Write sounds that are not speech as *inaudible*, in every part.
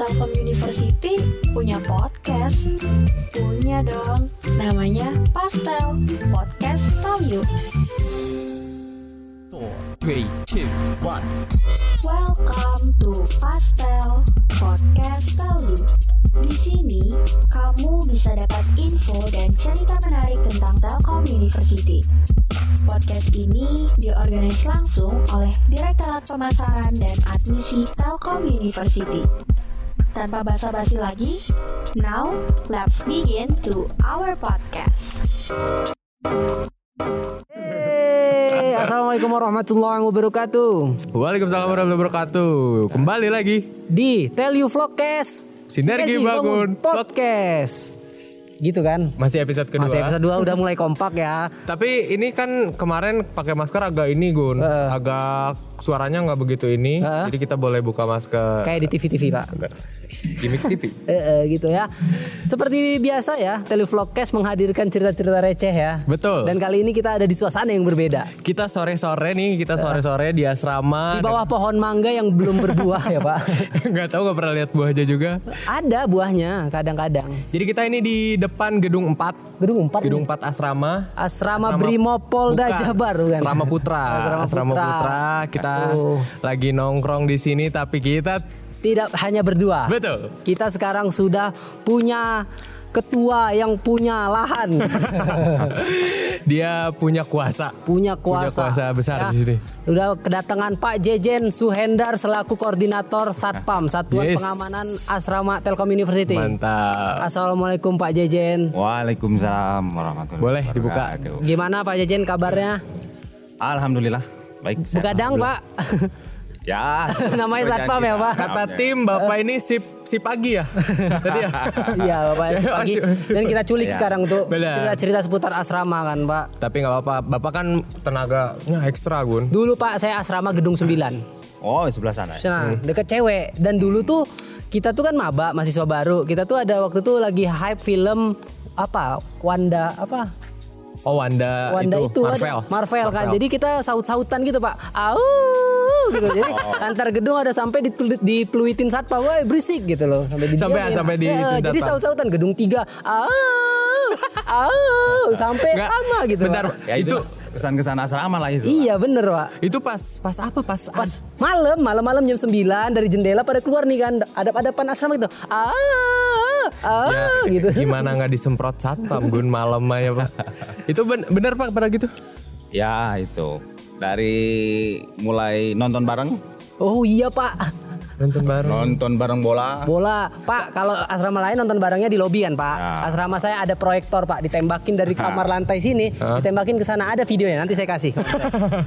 Telkom University punya podcast. Punya dong. Namanya Pastel. Podcast Tell You. Three, two, one. Welcome to Pastel Podcast You. Di sini kamu bisa dapat info dan cerita menarik tentang Telkom University. Podcast ini diorganisasi langsung oleh Direktorat Pemasaran dan Admisi Telkom University. Tanpa basa-basi lagi, now let's begin to our podcast. Hey, Assalamualaikum warahmatullahi wabarakatuh Waalaikumsalam warahmatullahi wabarakatuh. Kembali lagi Di Tell You Vlogcast Sinergi Bangun Podcast Gitu kan masih episode kedua. Masih episode 2 udah mulai kompak ya Tapi ini kan kemarin pakai masker agak ini Gun, Heeh. agak suaranya nggak begitu ini. Heeh. Jadi kita boleh buka masker. Kayak di TV-TV pak Gimik TV. Eh, eh, gitu ya Seperti biasa ya Tell You Vlogcast menghadirkan cerita-cerita receh ya Betul. Dan kali ini kita ada di suasana yang berbeda Kita sore-sore nih, kita sore-sore di asrama. Di bawah pohon mangga yang belum berbuah ya pak *laughs* Nggak tahu nggak pernah lihat buahnya juga. Ada buahnya kadang-kadang Jadi kita ini di depan gedung 4 Gedung 4 Gedung 4 asrama. Asrama Brimopolda Bukan, Jabar bukan? Asrama Putra. Asrama Asrama Putra. Putra. Kita lagi nongkrong di sini tapi kita Tidak hanya berdua betul. Kita sekarang sudah punya ketua yang punya lahan, *laughs* Dia punya kuasa. punya Punya kuasa. kuasa besar Ya, di sini. Udah kedatangan Pak Jejen Suhendar selaku koordinator Satpam Satuan Yes. Pengamanan Asrama Telkom University. Mantap. Assalamualaikum Pak Jejen. Waalaikumsalam warahmatullahi Boleh dibuka. Gimana Pak Jejen kabarnya? Alhamdulillah. Baik. Begadang Pak. *laughs* Ya. *laughs* Namanya satpam ya, Pak? Kata tim Bapak ini si si pagi ya. *laughs* Tadi ya. Iya Bapak *laughs* pagi. Dan kita culik Iya. sekarang tuh Benar. cerita-cerita seputar asrama kan Pak. Tapi nggak apa-apa. Bapak kan tenaganya ekstra, Gun. Dulu Pak saya asrama gedung 9. Oh, di sebelah sana. ya? Nah, deket cewek dan dulu tuh kita tuh kan maba mahasiswa baru. Kita tuh ada waktu tuh lagi hype film apa? Wanda apa? Oh, Wanda, Wanda itu, itu, ada- Marvel. Marvel kan. Jadi kita saut-sautan gitu, Pak. Au gitu. Jadi *laughs* Oh. antar gedung ada sampai dipeluitin satpam, woi berisik gitu loh. Sampai didiamin. Sampai- sampai Eh, dituin Jadi saut-sautan gedung 3. Au! Au! *laughs* Sampai Nggak, lama gitu. bentar, Pak. Ya itu Itu kesan-kesan asrama lah itu. Iya bener Pak. itu pas pas apa? Pas Pas malam, malam-malam jam 9 dari jendela pada keluar nih kan. Adap-adapan asrama gitu. Ah, ah, Ya, gitu. Gimana nggak disemprot satpam Gun malam aja Pak. Itu ben- bener Pak pada gitu. Ya itu. Dari mulai nonton bareng, Oh iya Pak. Nonton bareng. nonton bareng bola. Bola, Pak. Kalau asrama lain nonton barengnya di lobi kan, Pak. Ya. Asrama saya ada proyektor, Pak. Ditembakin dari kamar lantai sini, ditembakin ke sana. Ada videonya. Nanti saya kasih.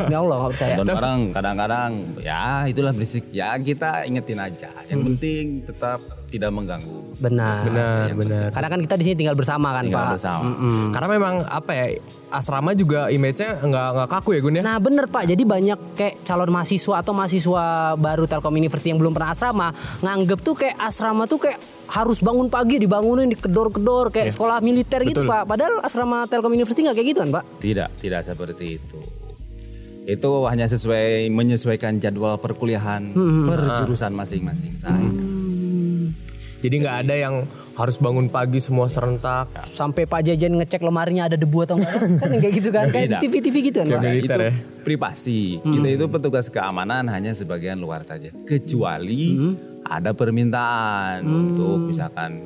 Ya Allah, nggak percaya. Nonton bareng kadang-kadang ya itulah berisik. Ya kita ingetin aja. Yang Hmm. penting tetap tidak mengganggu. Benar. Benar, benar. Karena kan kita di sini tinggal bersama kan, Tinggal Pak. bersama. Karena memang apa ya asrama juga image-nya nggak nggak kaku ya Gun ya. Nah bener Pak, jadi banyak kayak calon mahasiswa atau mahasiswa baru Telkom University yang belum pernah asrama nganggep tuh kayak asrama tuh kayak harus bangun pagi dibangunin dikedor-kedor kayak sekolah militer gitu Betul. Pak. Padahal asrama Telkom University nggak kayak gitu kan Pak? Tidak, tidak seperti itu. Itu hanya sesuai menyesuaikan jadwal perkuliahan Hmm, per jurusan masing-masing saja. Jadi nggak ada yang harus bangun pagi semua serentak. Sampai Pak Jajan ngecek lemarinya ada debu atau enggak kan kayak gitu kan kayak di. TV-TV gitu kan. Kayak militer itu ya. privasi. Kita itu petugas keamanan hanya sebagian luar saja. Kecuali ada permintaan untuk misalkan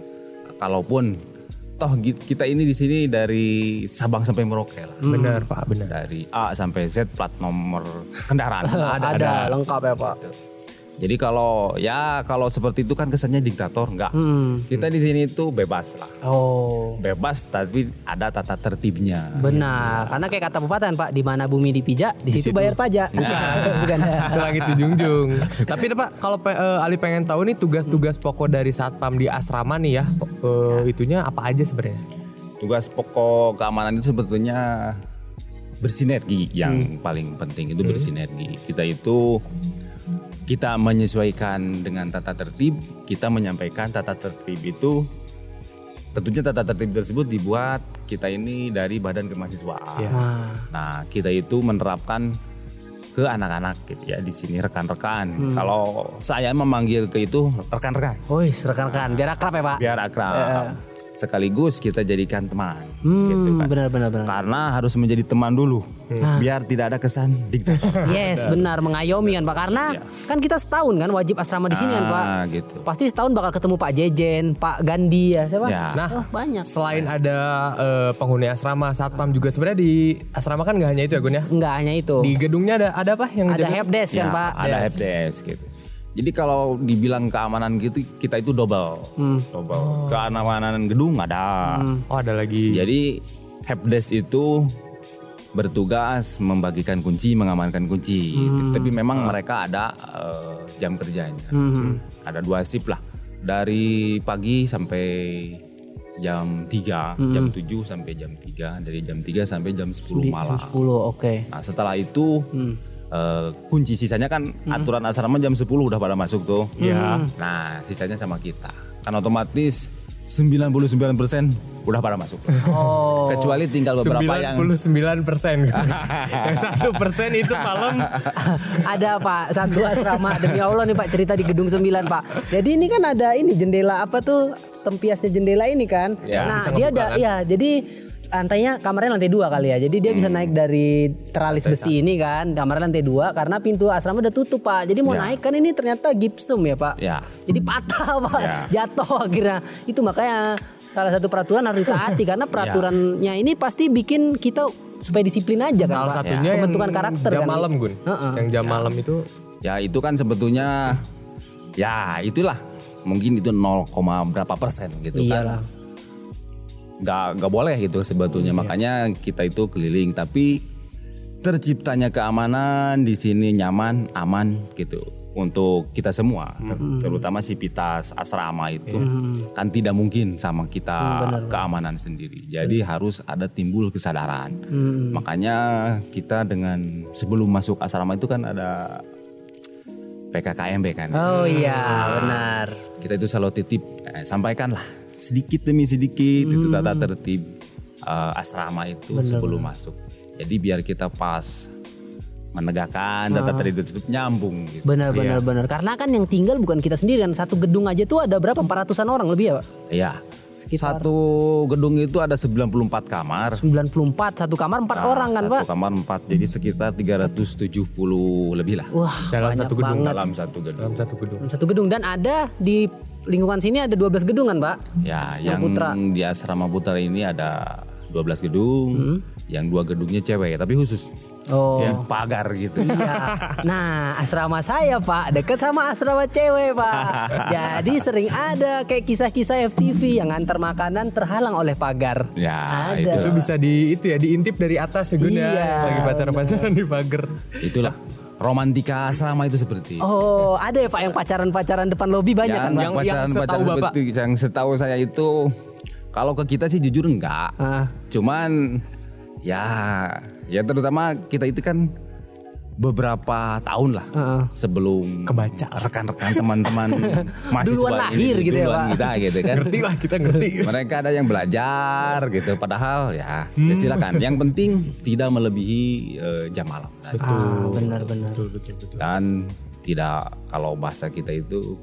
kalaupun toh kita ini di sini dari Sabang sampai Merauke lah. Benar Pak, benar. Dari A sampai Z plat nomor kendaraan *laughs* ada, ada, lengkap ya Pak. Gitu. Jadi kalau ya kalau seperti itu kan kesannya diktator enggak. Kita di sini itu bebas lah. Oh. Bebas tapi ada tata tertibnya. Benar, karena kayak kata pepatah Pak, di mana bumi dipijak, di situ bayar pajak. *laughs* Bukan. Itu langit dijunjung. Tapi Pak, kalau pe- eh, Ali pengen tahu nih tugas-tugas pokok dari satpam di asrama nih ya, eh, itunya apa aja sebenarnya? Tugas pokok keamanan itu sebetulnya bersinergi yang paling penting itu bersinergi. Kita itu kita menyesuaikan dengan tata tertib, kita menyampaikan tata tertib itu tentunya tata tertib tersebut dibuat kita ini dari badan kemahasiswaan. Iya. Nah, Nah, kita itu menerapkan ke anak-anak gitu ya di sini rekan-rekan. Kalau saya memanggil ke itu rekan-rekan Wih, rekan-rekan biar akrab ya Pak. biar akrab. Sekaligus kita jadikan teman Hmm, gitu kan. benar-benar benar. Karena harus menjadi teman dulu biar tidak ada kesan diktator. *laughs* Yes, benar mengayomi kan Pak. Karena kan kita setahun kan wajib asrama di sini kan Pak. Ah, gitu. Pasti setahun bakal ketemu Pak Jejen, Pak Gandhi ya, siapa? Ya. Nah, Oh, banyak. Selain ada eh, penghuni asrama, satpam juga sebenarnya di asrama kan nggak hanya itu ya Gun ya. Enggak hanya itu. Di gedungnya ada ada apa yang Ada jadi- helpdesk kan Ya, Pak. Ada helpdesk gitu. Jadi kalau dibilang keamanan gitu kita itu double. Hmm. Double. Keamanan gedung ada. Oh ada lagi. Jadi helpdesk itu bertugas membagikan kunci, mengamankan kunci. Hmm. Tapi memang mereka ada eh, jam kerjanya. Hmm. Ada dua shift lah. Dari pagi sampai jam 3, Hmm. jam 7 sampai jam 3, dari jam 3 sampai jam 10 malam. 10, oke. Nah setelah itu Hmm. Eh, kunci sisanya kan aturan asrama jam 10 udah pada masuk tuh. Iya. Nah sisanya sama kita. Kan otomatis 99% udah pada masuk. Oh. Kecuali tinggal beberapa yang 99 persen. *laughs* yang satu persen itu malam. ada Pak satu asrama demi Allah nih Pak cerita di gedung 9 Pak. Jadi ini kan ada ini jendela apa tuh tempiasnya jendela ini kan. Ya, nah dia ada kan? ya jadi lantainya kamarnya lantai dua kali ya. Jadi dia bisa naik dari teralis besi ini kan kamar lantai dua karena pintu asrama udah tutup Pak. Jadi mau Ya. naik kan ini ternyata gipsum ya Pak. Ya. Jadi patah *laughs* Pak. Ya. Jatuh akhirnya. Itu makanya salah satu peraturan harus ditaati karena peraturannya ini pasti bikin kita supaya disiplin aja kan Salah Pak. satunya yang pembentukan karakter jam kan. malam Gun. Heeh. Yang jam malam itu ya itu kan sebetulnya ya itulah mungkin itu 0, berapa persen gitu Iyalah. kan. Gak, gak boleh gitu sebetulnya. Makanya kita itu keliling. Tapi terciptanya keamanan di sini nyaman aman gitu. Untuk kita semua ter- terutama sivitas asrama itu kan tidak mungkin sama kita keamanan sendiri. Jadi harus ada timbul kesadaran. Makanya kita dengan sebelum masuk asrama itu kan ada PKKMB kan Oh iya, benar. kita itu selalu titip eh, sampaikanlah sedikit demi sedikit itu tata tertib eh, asrama itu sebelum masuk jadi biar kita pas menegakkan tata tertib itu nyambung gitu Benar benar benar. Karena kan yang tinggal bukan kita sendiri kan. Satu gedung aja tuh ada berapa? 400-an orang lebih ya, Pak? Iya. Sekitar- Satu gedung itu ada 94 kamar. 94 satu kamar empat orang kan, Satu Pak? kamar 4. Jadi sekitar 370 lebih lah. Wah, Dalam banyak satu gedung, banget. Dalam satu gedung. dalam satu gedung. Satu gedung dan ada di lingkungan sini ada 12 gedung kan, Pak? Ya, Yang yang Putra. di asrama putra ini ada 12 gedung. Yang dua gedungnya cewek tapi khusus. Oh. Ya, pagar gitu. Iya. Nah, asrama saya Pak dekat sama asrama cewek Pak. *laughs* Jadi sering ada kayak kisah-kisah FTV yang antar makanan terhalang oleh pagar. Ya, Ada. itu. Itu bisa di itu ya diintip dari atas ya Gun ya. Iya, Lagi pacaran-pacaran di pagar. Itulah romantika asrama itu seperti itu. Oh, ada ya Pak yang pacaran-pacaran depan lobi banyak kan Pak? yang, yang Yang- yang pacaran setahu pacaran Bapak. seperti yang setahu saya itu kalau ke kita sih jujur enggak. Ah. Cuman ya ya terutama kita itu kan beberapa tahun lah Heeh. sebelum Kebaca. rekan-rekan teman-teman *laughs* mahasiswa Duluan ini, lahir gitu ya, duluan Pak. kita gitu kan. Ngerti lah kita ngerti. Mereka ada yang belajar gitu padahal ya, ya silakan. Yang penting tidak melebihi eh, jam malam. Ah, benar-benar. betul betul betul. Dan tidak kalau bahasa kita itu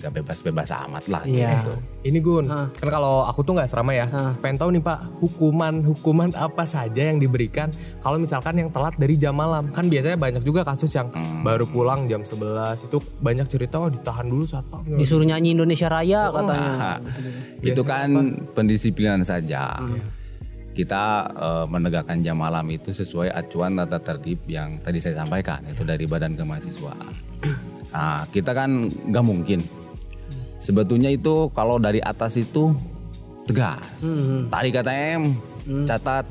nggak bebas-bebas amat lah Iya. gitu. Ini Gun, kan kalau aku tuh nggak serama ya. Pengen tahu nih Pak, hukuman-hukuman apa saja yang diberikan kalau misalkan yang telat dari jam malam. Kan biasanya banyak juga kasus yang baru pulang jam 11 itu banyak cerita oh ditahan dulu saat Disuruh nyanyi Indonesia Raya katanya. Nah, itu kan pendisiplinan saja. Kita eh, menegakkan jam malam itu sesuai acuan tata tertib yang tadi saya sampaikan itu dari Badan Kemahasiswaan. Nah, kita kan nggak mungkin. Sebetulnya itu kalau dari atas itu tegas, tarik KTM, catat,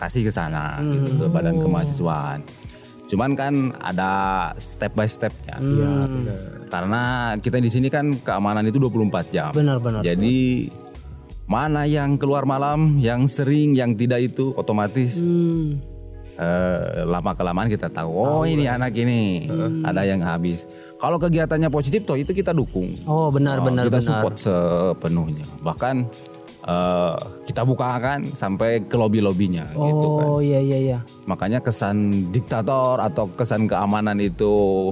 kasih ke sana gitu ke Badan Kemahasiswaan. Cuman kan ada step by stepnya. Karena kita di sini kan keamanan itu 24 jam. Benar-benar. Jadi mana yang keluar malam, yang sering, yang tidak itu otomatis Hmm. Eh, lama kelamaan kita tahu. Oh ini anak ini ada yang habis. Kalau kegiatannya positif toh itu kita dukung. Oh, benar Oh, benar kita benar. support sepenuhnya. Bahkan eh, kita bukakan sampai ke lobby-lobbynya gitu kan. Oh iya iya iya. Makanya kesan diktator atau kesan keamanan itu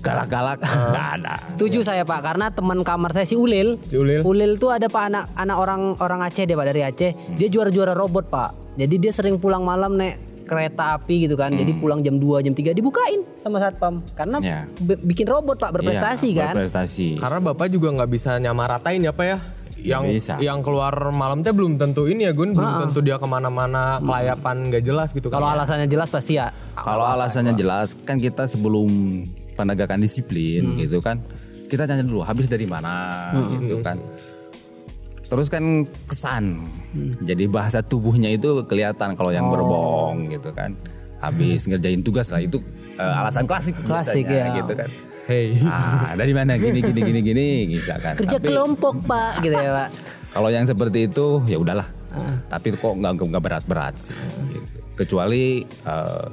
galak-galak *laughs* nggak ada. Setuju saya Pak karena teman kamar saya si Ulil. Si Ulil. tuh ada Pak anak anak orang orang Aceh dia Pak dari Aceh. Dia juara-juara robot Pak. Jadi dia sering pulang malam naik kereta api gitu kan. Jadi pulang jam 2 jam 3 dibukain sama satpam karena Ya. bi- bikin robot Pak berprestasi Iya, kan. Berprestasi. Karena bapak juga nggak bisa nyamaratain ya pak ya. Yang bisa. yang keluar malam teh belum tentu ini ya Gun, belum tentu dia ke mana-mana kelayapan nggak jelas gitu kan. Kalau alasannya jelas pasti ya. Kalau alasannya jelas kan kita sebelum penegakan disiplin gitu kan kita tanya dulu habis dari mana gitu kan. Terus kan kesan. Jadi bahasa tubuhnya itu kelihatan kalau yang berbohong gitu kan. Habis ngerjain tugas lah itu eh, alasan klasik Klasik, biasanya, ya. gitu kan. Hey. Ah, dari mana gini gini gini gini misalkan. Kerja Tapi kelompok Pak gitu ya Pak. kalau yang seperti itu ya udahlah. Tapi kok nggak nggak berat-berat sih. gitu. Kecuali eh,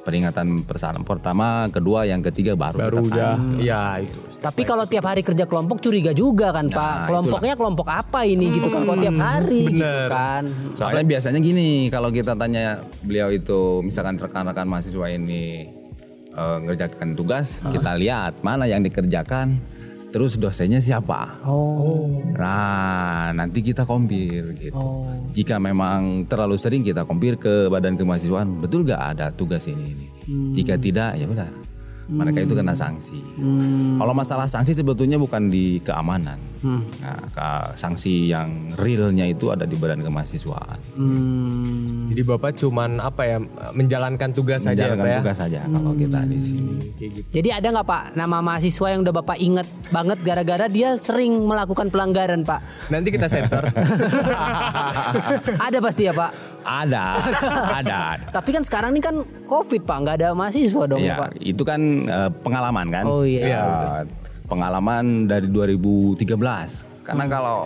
peringatan persamaan pertama, kedua, yang ketiga baru. Baru udah, kan. ya itu. Tapi kalau tiap hari kerja kelompok curiga juga kan Pak. Kelompoknya kelompok apa ini gitu kan kalau tiap hari gitu bener. kan. Soalnya biasanya gini, kalau kita tanya beliau itu, misalkan rekan-rekan mahasiswa ini eh, ngerjakan tugas, kita lihat mana yang dikerjakan, terus dosennya siapa. Oh. Nah, nanti kita kompir gitu. Jika memang terlalu sering kita kompir ke badan kemahasiswaan, betul gak ada tugas ini ini. Jika tidak, ya udah. Mereka itu kena sanksi. Kalau masalah sanksi sebetulnya bukan di keamanan. Nah, ka- sanksi yang realnya itu ada di badan kemahasiswaan. Hmm. Jadi bapak cuman apa ya menjalankan tugas saja ya Menjalankan ya. tugas saja kalau kita di sini. Gitu. Jadi ada nggak Pak nama mahasiswa yang udah Bapak inget banget gara-gara dia sering melakukan pelanggaran Pak? Nanti kita sensor. *laughs* ada pasti ya Pak. *laughs* Ada, ada. Tapi kan sekarang ini kan COVID Pak, nggak ada mahasiswa dong ya, Ya, Pak. itu kan eh, pengalaman kan. Oh, iya. Ya, pengalaman dari 2013. Karena Hmm. kalau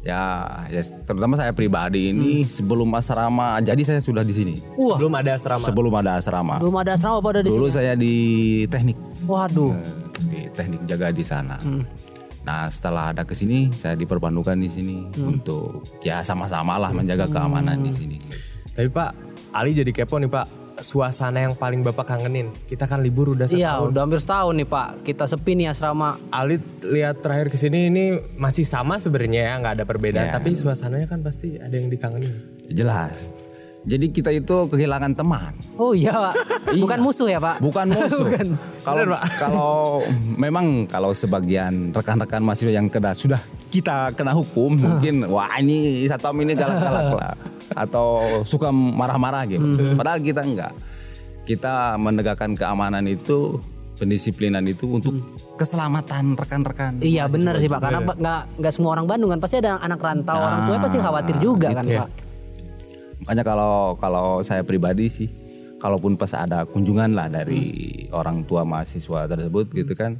ya, ya terutama saya pribadi ini sebelum asrama, jadi saya sudah di sini. Wah, Belum ada asrama. Sebelum ada asrama. belum ada asrama Pak udah di Dulu sini. saya di teknik, Waduh. eh, di teknik jaga di sana. Hmm. Nah setelah ada ke sini, saya diperbantukan di sini Hmm. untuk ya sama-sama lah menjaga keamanan di sini. Tapi Pak, Ali jadi kepo nih Pak. Suasana yang paling Bapak kangenin. Kita kan libur udah Iya, setahun. udah hampir setahun nih Pak. Kita sepi nih asrama. Ali lihat terakhir ke sini ini masih sama sebenarnya ya, nggak ada perbedaan. Ya. Tapi suasananya kan pasti ada yang dikangenin. Jelas. Jadi kita itu kehilangan teman. Oh iya Pak. Bukan musuh ya Pak? Bukan musuh. *laughs* Kalau kalau memang kalau sebagian rekan-rekan mahasiswa yang kena sudah kita kena hukum *laughs* mungkin wah ini satpam ini galak-galak lah atau suka marah-marah gitu. Hmm. Padahal kita enggak. Kita menegakkan keamanan itu pendisiplinan itu untuk keselamatan rekan-rekan. Iya benar sih. Pak. Karena Pak, nggak nggak semua orang Bandung kan pasti ada anak rantau orang tua pasti khawatir juga kan gitu. Pak. Makanya kalau kalau saya pribadi sih, kalaupun pas ada kunjungan lah dari orang tua mahasiswa tersebut gitu kan,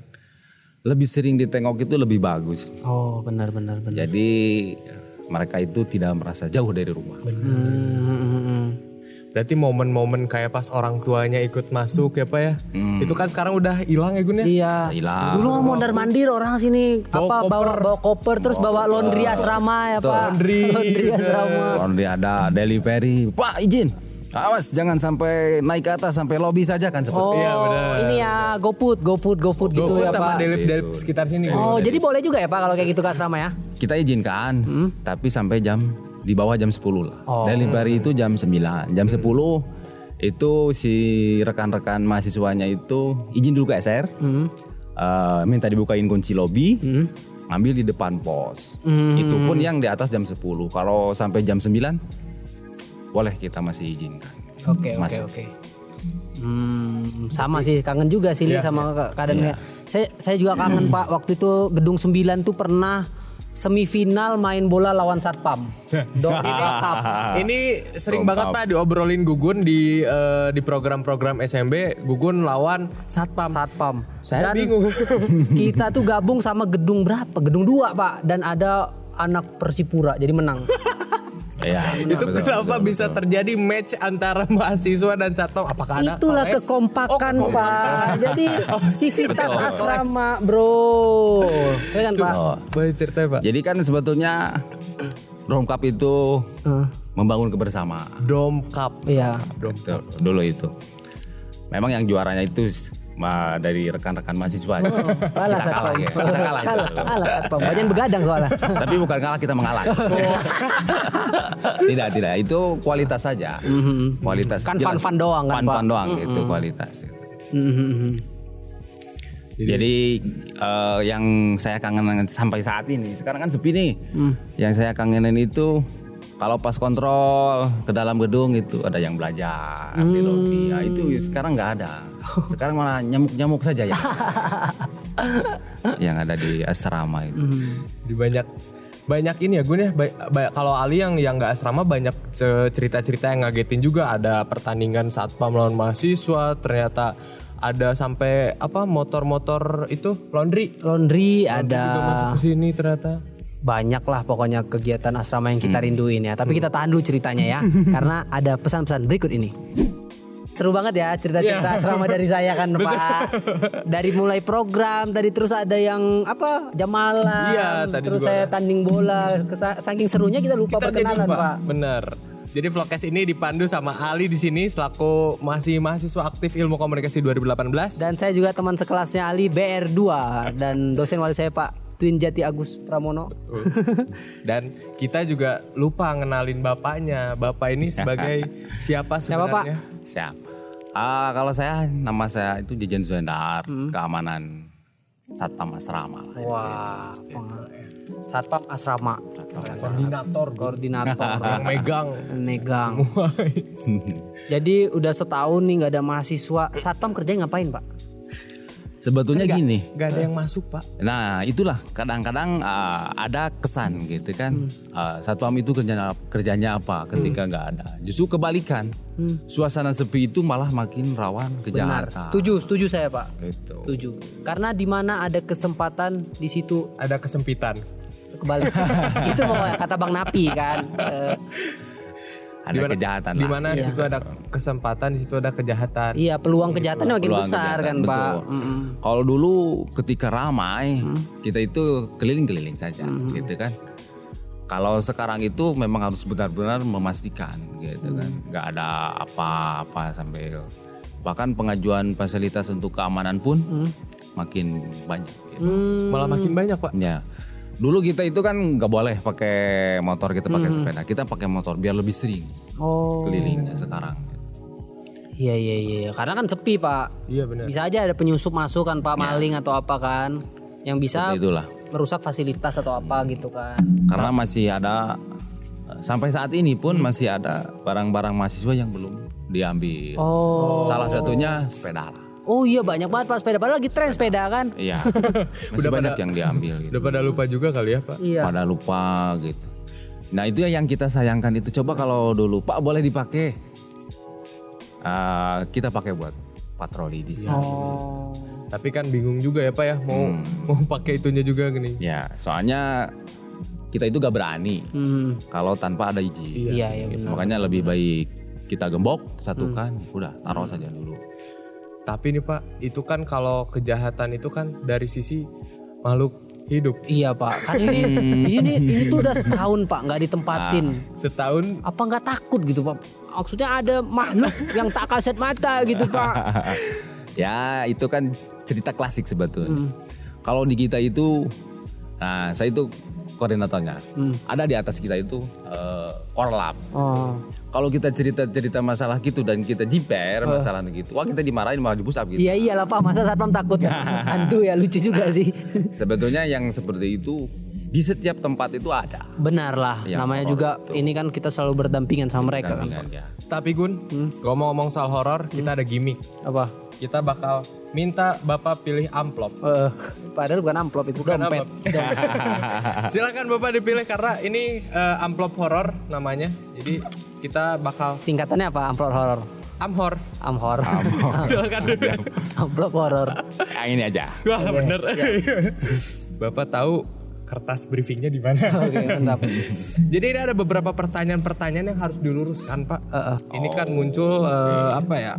lebih sering ditengok itu lebih bagus. Oh benar benar benar. Jadi mereka itu tidak merasa jauh dari rumah. Berarti momen-momen kayak pas orang tuanya ikut masuk ya Pak ya. Itu kan sekarang udah hilang ya Gun ya. Iya. Hilang. Dulu mau mondar mandir orang sini Bawa apa bawa koper. bawa koper terus bawa laundry asrama ya Pak. Laundry. laundry asrama. Dia ada delivery, Pak izin. Awas jangan sampai naik ke atas sampai lobby saja kan seperti Oh, Iya, benar. ini ya GoFood, GoFood, GoFood gitu GoFood ya sama Pak. delip-delip sekitar sini. Oh, jadi boleh juga ya Pak kalau kayak gitu ke asrama ya? kita izinkan, tapi sampai jam di bawah jam 10 lah. Oh. Delivery itu jam 9. Jam 10 itu si rekan-rekan mahasiswanya itu izin dulu ke SR. eh, minta dibukain kunci lobby. Ngambil di depan pos. Itu pun yang di atas jam 10. Kalau sampai jam 9 boleh kita masih izinkan. Oke, oke, Masuk. oke. Hmm, sama sih kangen juga sih Li, sama ke- keadaannya. Saya saya juga kangen Pak waktu itu Gedung 9 tuh pernah semifinal main bola lawan Satpam. *laughs* Dori. Ini sering banget Pak diobrolin Gugun di eh, di program-program SMB Gugun lawan Satpam. Satpam. Saya Dan bingung. *laughs* Kita tuh gabung sama gedung berapa? Gedung 2, Pak. Dan ada anak Persipura jadi menang. *laughs* Iya, itu betul, kenapa betul, bisa betul. terjadi match antara mahasiswa dan satpam? Apakah ada Itulah koles? kekompakan, Oh, Pak. Jadi *laughs* sivitas asrama, Bro. Ya kan, Pak? Oh. Boleh cerita Pak? Jadi kan sebetulnya Romkap itu Eh, membangun kebersamaan. Domkap. iya. Itu, dulu itu. Memang yang juaranya itu ma- dari rekan-rekan mahasiswa. Kalah kita kalah, ya. kita kalah. Kalah, kalah satpam. Banyak begadang soalnya. Tapi bukan kalah kita mengalah. tidak tidak itu kualitas saja. Kualitas. Kan jelas. fun-fun doang kan, Fun-fun Pak? doang itu kualitas. gitu. Mhm. Jadi, eh, yang saya kangen sampai saat ini, sekarang kan sepi nih. Yang saya kangenin itu kalau pas kontrol ke dalam gedung itu ada yang belajar di lobi. Ya, itu sekarang nggak ada. Sekarang malah nyamuk-nyamuk saja ya. *laughs* yang ada di asrama itu. Di banyak banyak ini ya gue nih ba- kalau Ali yang yang nggak asrama banyak cerita-cerita yang ngagetin juga ada pertandingan satpam lawan mahasiswa ternyata ada sampai apa motor-motor itu laundry Laundry juga ada masuk ke sini ternyata banyak lah pokoknya kegiatan asrama yang kita rinduin ya. Tapi kita tahan dulu ceritanya ya, *laughs* karena ada pesan-pesan berikut ini. Seru banget ya cerita-cerita asrama dari saya kan *laughs* Pak. Dari mulai program tadi terus ada yang apa jam malam, Iya, tadi terus saya ada. tanding bola. Saking serunya kita lupa Kita perkenalan lupa. Pak. Bener. Jadi vlogcast ini dipandu sama Ali di sini selaku masih mahasiswa aktif ilmu komunikasi 2018. Dan saya juga teman sekelasnya Ali BR2 dan dosen wali saya Pak Twin Jati Agus Pramono. Dan kita juga lupa ngenalin bapaknya. Bapak ini sebagai *laughs* siapa Siapa, Pak? sebenarnya? Siap. Ah, kalau saya nama saya itu Jejen Zuendar, keamanan Satpam Asrama. Wah, peng- Satpam Asrama, Koordinator, koordinator, *laughs* yang megang. megang. Jadi udah setahun nih nggak ada mahasiswa. Satpam kerjanya ngapain Pak? Sebetulnya gini. Gak ada yang masuk pak. Nah, itulah kadang-kadang ah, ada kesan gitu kan. Ah, Satpam itu kerjanya kerjanya apa ketika nggak ada. Justru kebalikan. Suasana sepi itu malah makin rawan Benar. kejahatan. Setuju, setuju saya Pak. Gitu. Setuju. Karena di mana ada kesempatan di situ Ada kesempitan. kebalik. *laughs* itu pokoknya kata Bang Napi kan. Ada kejahatan Di mana situ ada kesempatan, di situ ada kejahatan. iya, peluang kejahatannya makin Peluang besar kan kejahatan, Pak. betul. Mm-mm. Kalau dulu ketika ramai, kita itu keliling-keliling saja, gitu kan. Kalau sekarang itu memang harus benar-benar memastikan, gitu kan, nggak ada apa-apa sampai bahkan pengajuan fasilitas untuk keamanan pun makin banyak. Gitu. Malah makin banyak pak. Ya. Dulu kita itu kan nggak boleh pakai motor, kita pakai sepeda. Kita pakai motor biar lebih sering Oh. kelilingnya sekarang. Iya iya iya, karena kan sepi Pak. Iya benar. Bisa aja ada penyusup masuk kan Pak maling atau apa kan yang bisa Itulah. merusak fasilitas atau apa gitu kan. Karena masih ada sampai saat ini pun masih ada barang-barang mahasiswa yang belum diambil. Oh. Salah satunya sepeda lah. Oh iya banyak banget Pak sepeda padahal lagi tren sepeda kan. Iya. *laughs* masih banyak yang diambil gitu. Udah pada lupa juga kali ya pak. Iya. Pada lupa gitu. Nah itu yang kita sayangkan itu coba kalau dulu Pak boleh dipakai. Ah, kita pakai buat patroli di sini. Oh. Tapi kan bingung juga ya pak ya mau mau pakai itunya juga gini. Ya, soalnya kita itu gak berani Hmm. kalau tanpa ada izin. Iya iya Gitu. benar. Makanya lebih baik kita gembok, satukan, udah taruh saja dulu. Tapi nih pak itu kan kalau kejahatan itu kan dari sisi makhluk hidup. Iya Pak. Kan ini ini ini tuh udah setahun Pak nggak ditempatin. Setahun Apa nggak takut gitu Pak? Maksudnya ada makhluk yang tak kasat mata gitu Pak. *laughs* Ya itu kan cerita klasik sebetulnya. Kalau di kita itu, nah saya itu koordinatornya. Ada di atas kita itu eh, korlap. Oh. Kalau kita cerita-cerita masalah gitu dan kita jiper masalah gitu, wah kita dimarahin malah dibusap gitu. Iya iyalah Pak, masa satpam takut *laughs* hantu ya lucu juga sih. Sebetulnya yang seperti itu di setiap tempat itu ada. Benar lah, Yang namanya juga ini kan kita selalu berdampingan sama mereka kan. Ya. tapi Gun ngomong-ngomong soal horor kita ada gimmick. Apa? Kita bakal minta bapak pilih amplop. Eh, *laughs* padahal bukan amplop itu Bukan dompet. *laughs* Silakan bapak dipilih karena ini eh, amplop horor namanya. Jadi kita bakal Singkatannya apa? Amplop horor. amhor. Amhor. *laughs* Silakan dulu. amplop horor. Yang ini aja. Wah bener. bapak tahu kertas briefingnya di mana? *laughs* Oke, mantap. Jadi ini ada beberapa pertanyaan-pertanyaan yang harus diluruskan Pak. Heeh. Ini kan muncul eh, apa ya?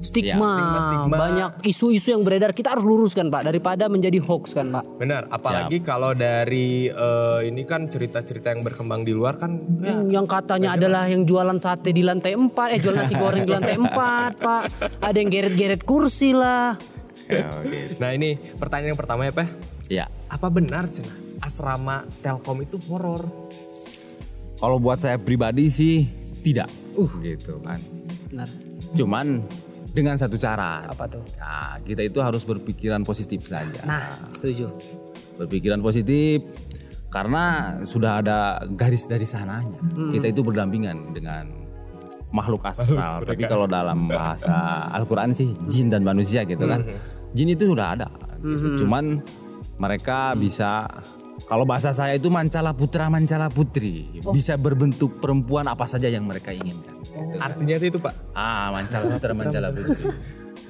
stigma, stigma-stigma. banyak isu-isu yang beredar kita harus luruskan pak daripada menjadi hoax kan pak Benar, apalagi kalau dari eh, ini kan cerita-cerita yang berkembang di luar kan ya, yang katanya adalah yang jualan sate di lantai 4 eh jualan nasi goreng di *laughs* lantai 4 pak ada yang geret-geret kursi lah Ya, oke. Nah ini pertanyaan yang pertama ya Peh. Ya, Apa benar Cina asrama Telkom itu horor? kalau buat saya pribadi sih tidak. Uh, gitu kan. benar Cuman dengan satu cara. apa tuh Nah, kita itu harus berpikiran positif saja. nah setuju Berpikiran positif karena sudah ada garis dari sananya. Kita itu berdampingan dengan makhluk astral. Tapi kalau dalam bahasa Al-Qur'an sih jin dan manusia gitu kan. Jin itu sudah ada. gitu. Cuman mereka bisa kalau bahasa saya itu mancala putra mancala putri bisa berbentuk perempuan apa saja yang mereka inginkan. Artinya itu Pak. Ah, mancala putra mancala putri.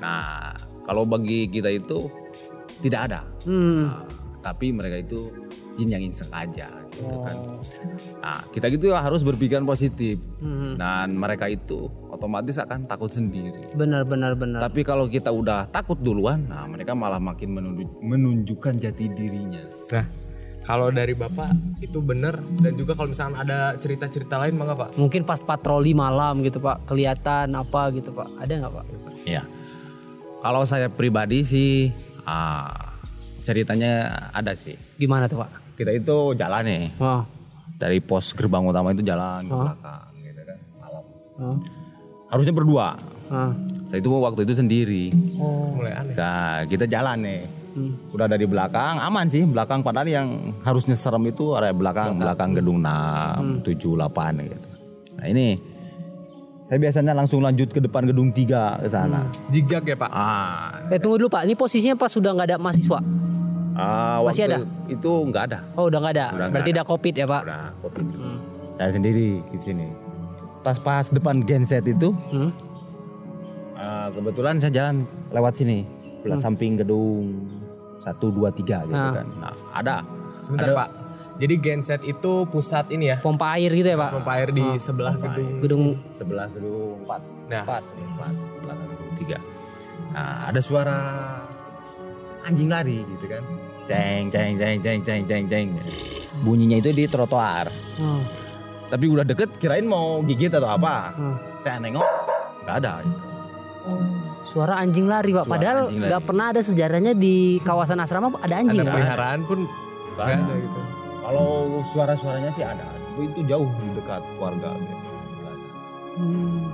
Nah, kalau bagi kita itu tidak ada. Nah, tapi mereka itu jin yang inseng aja gitu kan. Nah, kita gitu harus berpikiran positif. Dan mereka itu otomatis akan takut sendiri. benar benar benar Tapi kalau kita udah takut duluan, nah mereka malah makin menunjuk- menunjukkan jati dirinya. Nah kalau dari Bapak itu benar dan juga kalau misalnya ada cerita-cerita lain mangga Pak? mungkin pas patroli malam gitu pak kelihatan apa gitu pak ada nggak pak Ya. Kalau saya pribadi sih ah, ceritanya ada sih. gimana tuh pak Kita itu jalan nih oh. dari pos gerbang utama itu jalan ke belakang gitu kan malam. Oh. Harusnya berdua. Ah. Saya itu waktu itu sendiri. Mulai aneh. Nah, kita jalan nih. Udah dari belakang aman sih, belakang padahal yang harusnya serem itu area belakang, belakang gedung 6, 7, 8 gitu. Nah, ini saya biasanya langsung lanjut ke depan gedung 3 ke sana. Zigzag ya Pak? Ah, eh tunggu dulu pak ini posisinya pas sudah nggak ada mahasiswa ah, Masih waktu ada? Itu nggak ada. oh udah nggak ada Udah nggak berarti ada. udah covid ya pak Udah, kopi. Saya sendiri di sini. Pas pas depan genset itu, Hmm? ah, kebetulan saya jalan lewat sini, belah samping gedung 1 2 3 gitu Ah. kan. Nah, ada. Sebentar Pak. Jadi genset itu pusat ini ya? pompa air gitu ya pak Pompa air di sebelah gedung. gedung sebelah gedung 4 Nah, 4 4 belakang gedung 3 nah ada suara anjing lari gitu kan ceng ceng ceng ceng ceng ceng ceng bunyinya itu di trotoar oh. tapi udah deket kirain mau gigit atau apa Oh. saya nengok nggak ada gitu. Suara anjing lari pak Suara padahal nggak pernah ada sejarahnya di kawasan asrama ada anjing ada ya peliharaan pun nggak Nggak ada gitu. kalau suara-suaranya sih ada tapi itu jauh di dekat keluarga gitu. Hmm.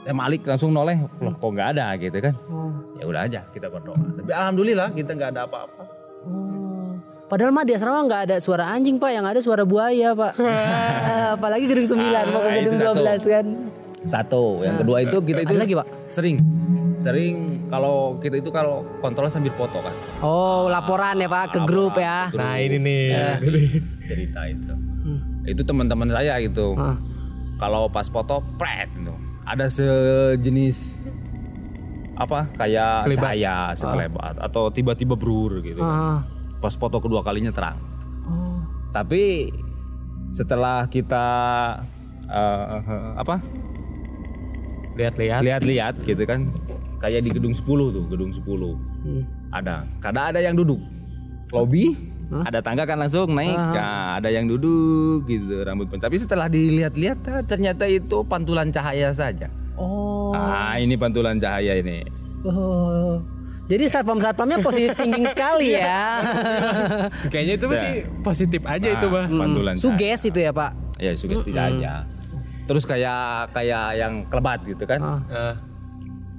saya Malik langsung noleh loh kok nggak ada gitu kan Oh. ya udah aja kita berdoa tapi alhamdulillah kita nggak ada apa-apa Oh. Padahal mah di asrama nggak ada suara anjing pak, yang ada suara buaya pak. Ah, *laughs* Apalagi gedung 9 mau ke Ah, gedung itu satu. 12 kan. Satu, yang kedua itu kita itu Ada lagi, Pak? Sering, sering kalau kita itu kalau kontrol sambil foto kan Oh laporan ya pak ke grup ya. Nah ini nih. nih. cerita itu. Itu teman-teman saya gitu. Ah. Kalau pas foto, pret gitu. Ada sejenis apa kayak Sekelebat. cahaya sekelebat atau tiba-tiba blur gitu. kan. Ah. Pas foto kedua kalinya terang. Oh. Tapi setelah kita eh, apa Lihat-lihat. lihat-lihat gitu kan kayak di gedung 10 tuh gedung 10 Hmm. ada kadang ada yang duduk lobby ada tangga kan langsung naik nah, ada yang duduk gitu rambut pun tapi setelah dilihat-lihat ah, ternyata itu pantulan cahaya saja Oh. ah ini pantulan cahaya ini Oh. Jadi satpam-satpamnya positif thinking sekali ya. *laughs* Kayaknya itu masih positif aja itu Bah. pantulan. Suges itu ya pak. ya sugesti saja terus kayak kayak yang kelebat gitu kan Ah. Nah,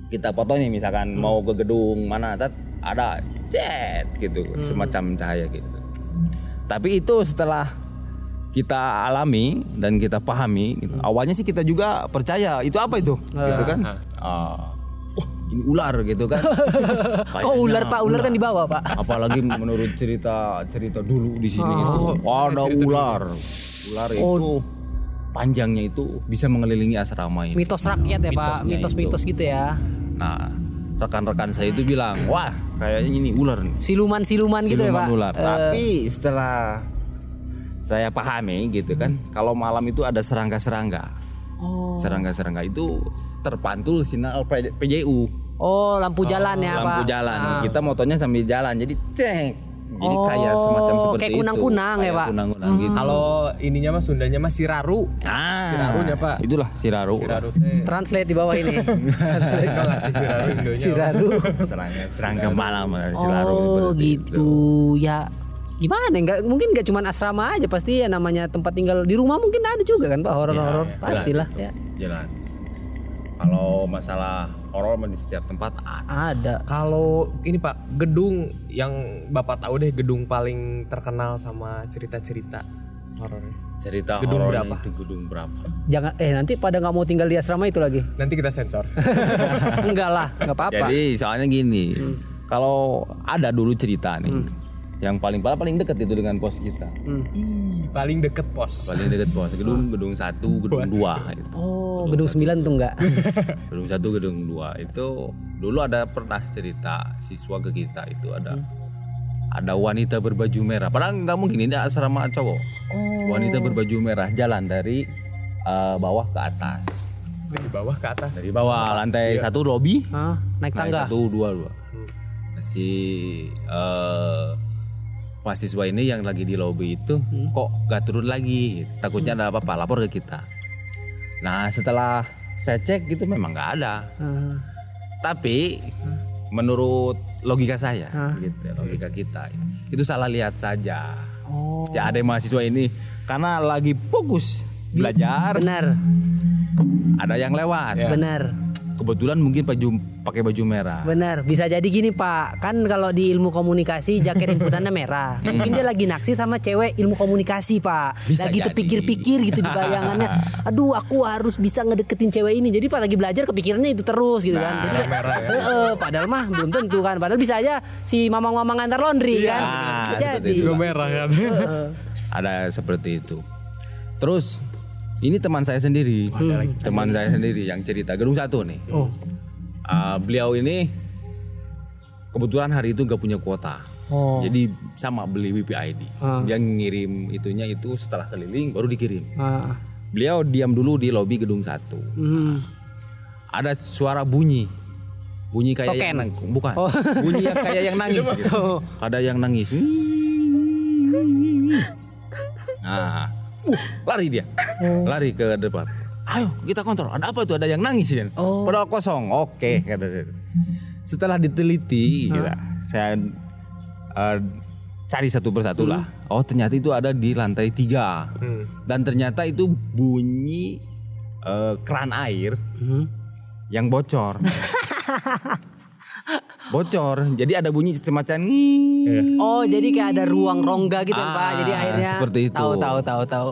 kita foto nih misalkan mau ke gedung mana tet, ada jet gitu. Semacam cahaya gitu. Tapi itu setelah kita alami dan kita pahami gitu. awalnya sih kita juga percaya itu apa itu? Gitu kan? Ah, wah ini ular gitu kan. *laughs* Kok ular pak? Ular kan di bawah pak. apalagi menurut cerita cerita dulu di sini itu. Ada ular. Ular itu panjangnya itu bisa mengelilingi asrama ini Mitos rakyat ya pak. Mitos-mitos gitu ya. Nah, rekan-rekan saya itu bilang, wah kayaknya ini ular nih. Siluman-siluman gitu ya pak. ular. Tapi setelah saya pahami gitu kan, kalau malam itu ada serangga-serangga. Oh. Serangga-serangga itu terpantul sinyal PJU. Oh, lampu jalan ya, Pak. lampu jalan. Ah. Kita motonya sambil jalan. Jadi cek. Jadi kayak Oh, semacam seperti kayak itu. kunang-kunang ya, Kayak Pak? Kunang-kunang gitu. Kalau ininya mah Sundanya mah Siraru. Ah, Sirarunya, Pak. Itulah Siraru. Siraru teh. Translate di bawah ini. *laughs* Translate banget sih Siraru Indonya. Siraru. Serangga, serangga malam dari Siraru. Oh, gitu. itu. Ya gimana nggak mungkin nggak cuma asrama aja pasti ya namanya tempat tinggal di rumah mungkin ada juga kan pak horor-horor Ya, pastilah jelas. ya Jelas. Kalau masalah horor di setiap tempat ada. ada Kalau ini Pak, gedung yang Bapak tahu deh gedung paling terkenal sama cerita-cerita horornya. Cerita Gedung berapa? itu gedung berapa? jangan eh nanti pada nggak mau tinggal di asrama itu lagi Nanti kita sensor. *laughs* enggak lah nggak apa-apa Jadi soalnya gini, kalau ada dulu cerita nih, yang paling paling paling dekat itu dengan pos kita, Ih, paling deket pos. paling dekat pos, gedung gedung satu, gedung dua, gitu. oh gedung 9 tuh enggak *laughs* gedung satu, gedung dua. Itu dulu ada pernah cerita siswa ke kita itu ada ada wanita berbaju merah, padahal nggak mungkin ini asrama cowok, wanita berbaju merah jalan dari eh, bawah ke atas, Dari bawah ke atas. dari bawah lantai satu lobby, Hah? naik Naik tangga? satu dua dua. Si eh mahasiswa ini yang lagi di lobby itu kok gak turun lagi? Takutnya ada apa-apa lapor ke kita. Nah setelah saya cek gitu memang nggak ada. Ah, tapi menurut logika saya gitu logika kita itu salah lihat saja. Oh. Si ada mahasiswa ini karena lagi fokus belajar benar. ada yang lewat. Benar kebetulan mungkin baju pakai baju merah. Benar. Bisa jadi gini pak. Kan kalau di ilmu komunikasi jaket inputannya merah. *laughs* Mungkin dia lagi naksi sama cewek ilmu komunikasi pak. Bisa lagi terpikir-pikir gitu di bayangannya. *laughs* Aduh aku harus bisa ngedeketin cewek ini. Jadi pas lagi belajar kepikirannya itu terus gitu kan. Jadi merah ya. Heeh, padahal mah belum tentu kan. Padahal bisa aja si mamang-mamang antar laundry Iya, kan. jadi. Juga merah kan. ada seperti itu. Terus ini teman saya sendiri, teman saya sendiri yang cerita gedung satu nih. Oh. Ah, beliau ini kebetulan hari itu gak punya kuota, Oh. jadi sama beli WiFi Ah. Dia ngirim itunya itu setelah keliling baru dikirim. Ah, Beliau diam dulu di lobi gedung satu. hmm. Ada suara bunyi, bunyi kayak yang Token. nang- bukan, Oh. bunyi yang kayak yang nangis. *laughs* gitu. Ada yang nangis. *laughs* Nah, uh, lari dia, lari ke depan. Ayo kita kontrol. Ada apa itu? Ada yang nangis ya? Oh. Padahal kosong. Oke kata saya. Setelah diteliti, gitu, saya eh, cari satu persatu lah. Oh ternyata itu ada di lantai tiga. Hmm. Dan ternyata itu bunyi eh, keran air Hmm. yang bocor. *laughs* bocor. Jadi ada bunyi semacam nih. Oh jadi kayak ada ruang rongga gitu ya, pak. Ah, Jadi akhirnya seperti itu. Tahu tahu tahu tahu.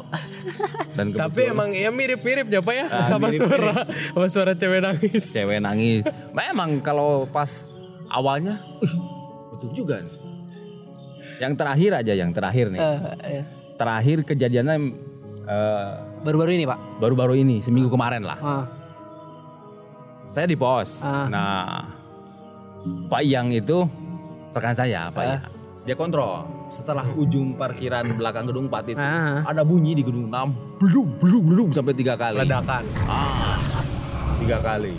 *laughs* Dan Tapi emang ya mirip-mirip ya Pak ya Ah, sama mirip-mirip. suara sama suara cewek nangis. cewek nangis. Memang kalau pas awalnya, "Ih, betul juga nih. Yang terakhir aja, yang terakhir nih. Eh, eh. Terakhir kejadiannya eh, Baru-baru ini pak. baru-baru ini, seminggu kemarin lah. Ah. Saya di pos. Ah. Nah, Pak Yang itu rekan saya, Pak Yang. Dia kontrol. Setelah ujung parkiran belakang gedung 4 itu, Ah. ada bunyi di gedung 6, belum, belum, belum sampai tiga kali. Ledakan. Ah, tiga kali.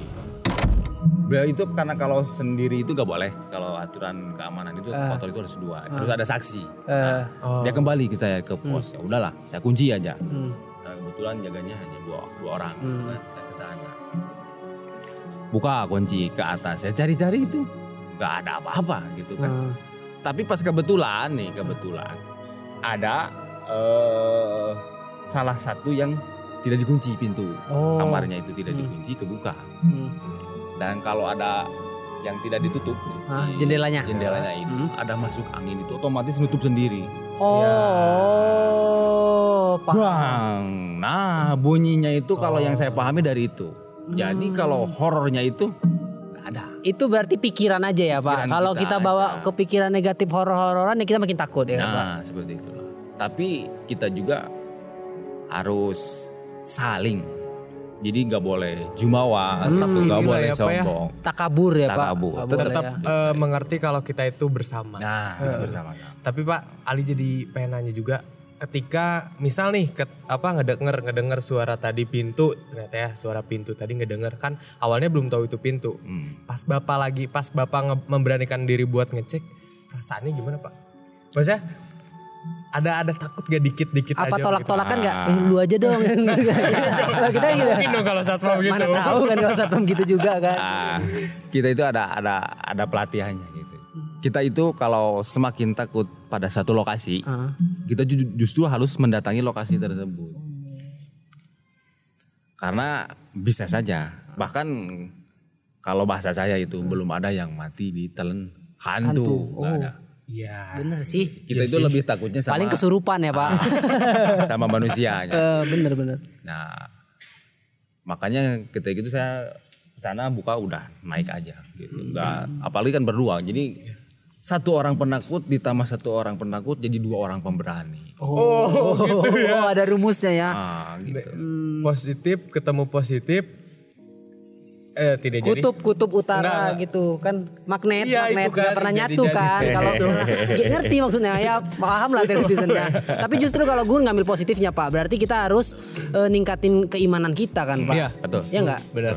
Beliau itu karena kalau sendiri itu gak boleh. Kalau aturan keamanan itu motor itu harus dua. Terus ada saksi. Eh, Dia kembali ke saya ke pos. Ya udahlah, saya kunci aja. hmm. Nah, kebetulan jaganya hanya dua, dua orang. Kan, ke sana. Buka kunci ke atas. Saya cari-cari itu nggak ada apa-apa gitu kan. Ah. Tapi pas kebetulan nih, kebetulan ada eh, salah satu yang tidak dikunci pintu. Oh. Kamarnya itu tidak dikunci, kebuka. Hmm. Dan kalau ada yang tidak ditutup, nih, Ah, jendelanya. jendelanya itu Hmm. ada masuk angin itu otomatis nutup sendiri. Oh, pak. Bang. Nah, bunyinya itu kalau yang saya pahami dari itu. Jadi kalau horornya itu ada. Itu berarti pikiran aja ya pak. Pikiran Kalau kita kita, bawa aja. kepikiran negatif horor-hororan ya kita makin takut ya pak. Nah, seperti itulah. Tapi kita juga harus saling. Jadi nggak boleh jumawa, Hmm, atau nggak boleh ya, Pak, ya. sombong. Takabur ya pak. Takabur. Kabur Tetap ya. eh, mengerti kalau kita itu bersama. Nah, bersama-sama. Tapi Pak Ali jadi pengen nanya juga ketika misal nih ket, apa ngedenger ngedenger suara tadi pintu ternyata ya suara pintu tadi ngedenger kan awalnya belum tahu itu pintu pas bapak lagi pas bapak nge- memberanikan diri buat ngecek perasaannya gimana pak maksudnya ada ada takut gak dikit dikit Apa aja gitu? tolak-tolakan nggak? Eh, lu aja dong. *laughs* Kalau kita gitu. Mungkin dong kalau satpam gitu. Mana tahu kan kalau satpam gitu juga kan. Ah, kita itu ada ada ada pelatihannya gitu. Kita itu kalau semakin takut pada satu lokasi, Ah. kita ju- justru harus mendatangi lokasi tersebut. Karena bisa saja, bahkan kalau bahasa saya itu belum ada yang mati ditelan hantu, nggak ada. Iya. Bener sih. Kita itu lebih takutnya sama Paling kesurupan ya pak. *laughs* sama manusianya. Eh, bener bener. Nah, makanya ketika itu saya ke sana buka udah naik aja gitu. Enggak, apalagi kan berdua. Jadi satu orang penakut ditambah satu orang penakut jadi dua orang pemberani. Oh, oh, *laughs* *laughs* ada rumusnya ya. Ah, gitu. Positif ketemu positif eh tidak jadi. Kutub kutub utara Enggak, gitu kan magnet Iya, magnet kan, nggak pernah jadi- nyatu jadi. kan kalau *laughs* ya, ngerti maksudnya ya paham lah netizennya tapi justru kalau gue ngambil positifnya pak berarti kita harus eh, ningkatin keimanan kita kan pak Iya, betul. ya nggak Bener.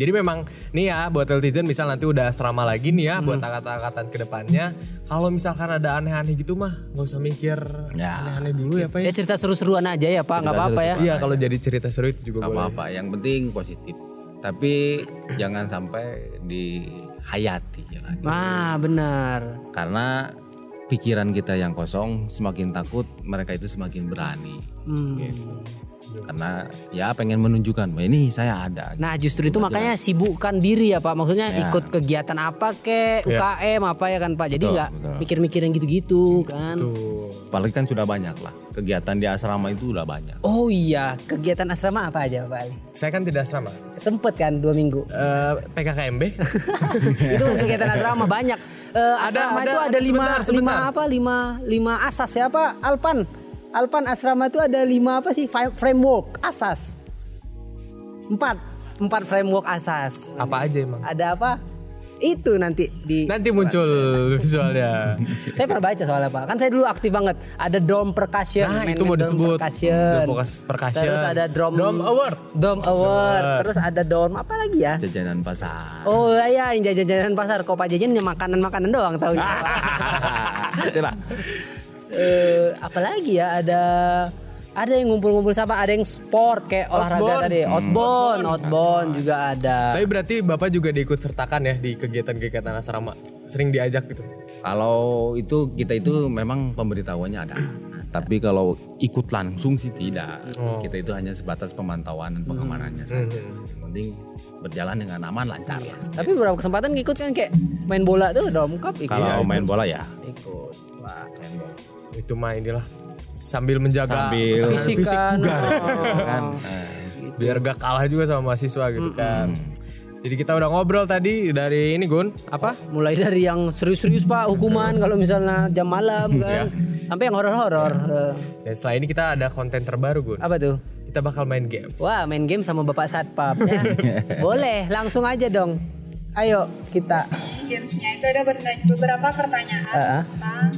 Jadi memang nih ya buat netizen misal nanti udah asrama lagi nih ya buat angkatan-angkatan ke depannya kalau misalkan ada aneh-aneh gitu mah nggak usah mikir Ya. aneh-aneh dulu ya pak ya ya. cerita seru-seruan aja ya pak nggak apa-apa ya Iya kalau jadi cerita seru itu juga Nggak boleh. apa-apa, yang penting positif. Tapi jangan sampai dihayati ya lah. ah benar Karena pikiran kita yang kosong semakin takut mereka itu semakin berani. Hmm. Gitu. Karena ya pengen menunjukkan ini saya ada. Nah justru itu makanya sibukkan diri ya Pak. Maksudnya Ya. ikut kegiatan apa kek, UKM apa ya kan Pak. Jadi Betul, nggak betul. mikir-mikirin gitu-gitu kan. Apalagi kan sudah banyak lah kegiatan di asrama itu udah banyak. Oh iya kegiatan asrama apa aja Pak Ali? Saya kan tidak asrama. Sempet kan dua minggu. Eh, PKKMB. *laughs* itu kegiatan asrama banyak. Eh, Ada- asrama ada- itu ada, ada lima, sebentar, sebentar. lima apa? Lima lima asas ya Pak. Alpan. Alpan asrama itu ada lima apa sih? Framework asas. Empat. Empat framework asas. apa aja emang? Ada apa? Itu nanti di Nanti muncul visualnya. *laughs* Saya pernah baca soalnya Pak. Kan saya dulu aktif banget. Ada drum percussion. Nah, itu mau disebut. Percussion. Percussion. Terus ada drum. Drum award. Drum award. Terus ada drum apa lagi ya? Jajanan pasar. Oh iya, yang jajan-jajan pasar. Kok Pak Jajan yang makanan-makanan doang tahu Itulah. *laughs* eh apalagi ya ada ada yang ngumpul-ngumpul sama ada yang sport kayak olahraga Outbound. tadi outbound outbound juga ada Tapi berarti Bapak juga diikut sertakan ya di kegiatan-kegiatan asrama. Sering diajak gitu. Kalau itu kita itu memang pemberitahuannya ada. Tapi kalau ikut langsung sih tidak. Kita itu hanya sebatas pemantauan dan pengamanannya saja. Yang penting berjalan dengan aman lancar. Lah. tapi beberapa kesempatan ngikut kan kayak main bola tuh dom cup ikut. Kalau main bola ya. Ikut. Wah, main bola. Itu mah inilah sambil menjaga Sambil- fisik, kan, kan. oh. biar gak kalah juga sama mahasiswa gitu kan. Jadi kita udah ngobrol tadi dari ini Gun, apa? mulai dari yang serius-serius pak hukuman kalau misalnya jam malam *laughs* kan. Sampai yang horor-horor. Dan setelah ini kita ada konten terbaru Gun. apa tuh Kita bakal main games. Wah main game sama bapak satpam *laughs* ya. Boleh langsung aja dong. Ayo kita. Gamesnya itu ada beberapa pertanyaan Ah, ah. tentang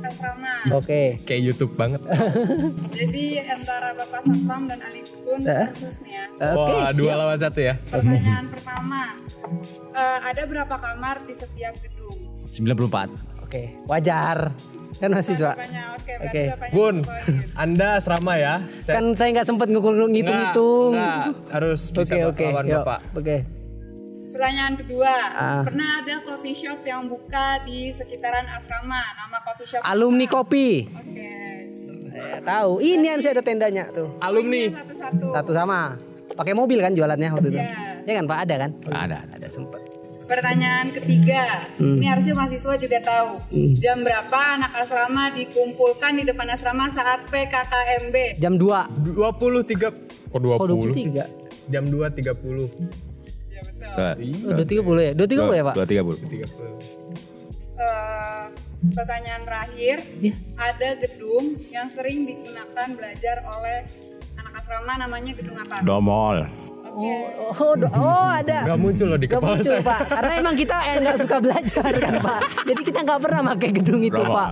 asrama. Oke. Kayak YouTube banget. *laughs* Jadi antara Bapak Satpam dan Ali Gun Ah. versus nih ya. Oke. Wah, dua siap. lawan satu ya. Pertanyaan pertama, eh, ada berapa kamar di setiap gedung? 94. Oke. Wajar. Kan mahasiswa. Oke, satu poin. Anda asrama ya. Saya- Kan saya nggak sempet ngukur ngitung-ngitung. Nggak, nggak. harus bisa Oke oke. lawan Yuk, Bapak. Oke. Pertanyaan kedua, Ah. pernah ada coffee shop yang buka di sekitaran asrama? Nama coffee shop? Alumni kopi. Oke. Saya tahu. Ini yang saya ada tendanya tuh. Alumni. Satu-satu. Satu sama. Pakai mobil kan jualannya waktu itu. Iya. Ya kan Pak ada kan? Ada. Ada sempet. Pertanyaan ketiga, Hmm. ini harusnya mahasiswa juga tahu. Jam berapa anak asrama dikumpulkan di depan asrama saat PKKMB? Jam 2. 23 kok 20? Oh 23. Jam 2.30. Ya betul. So, Oh, 230 ya? 230 ya Pak? 230. Eh, pertanyaan terakhir, Iya. ada gedung yang sering digunakan belajar oleh anak asrama namanya gedung apa? Domol. Oh, oh, do- oh ada. Gak muncul loh di Gak kepala muncul saya. pak, karena emang kita eh, nggak suka belajar kan pak. Jadi kita nggak pernah pakai gedung itu pak.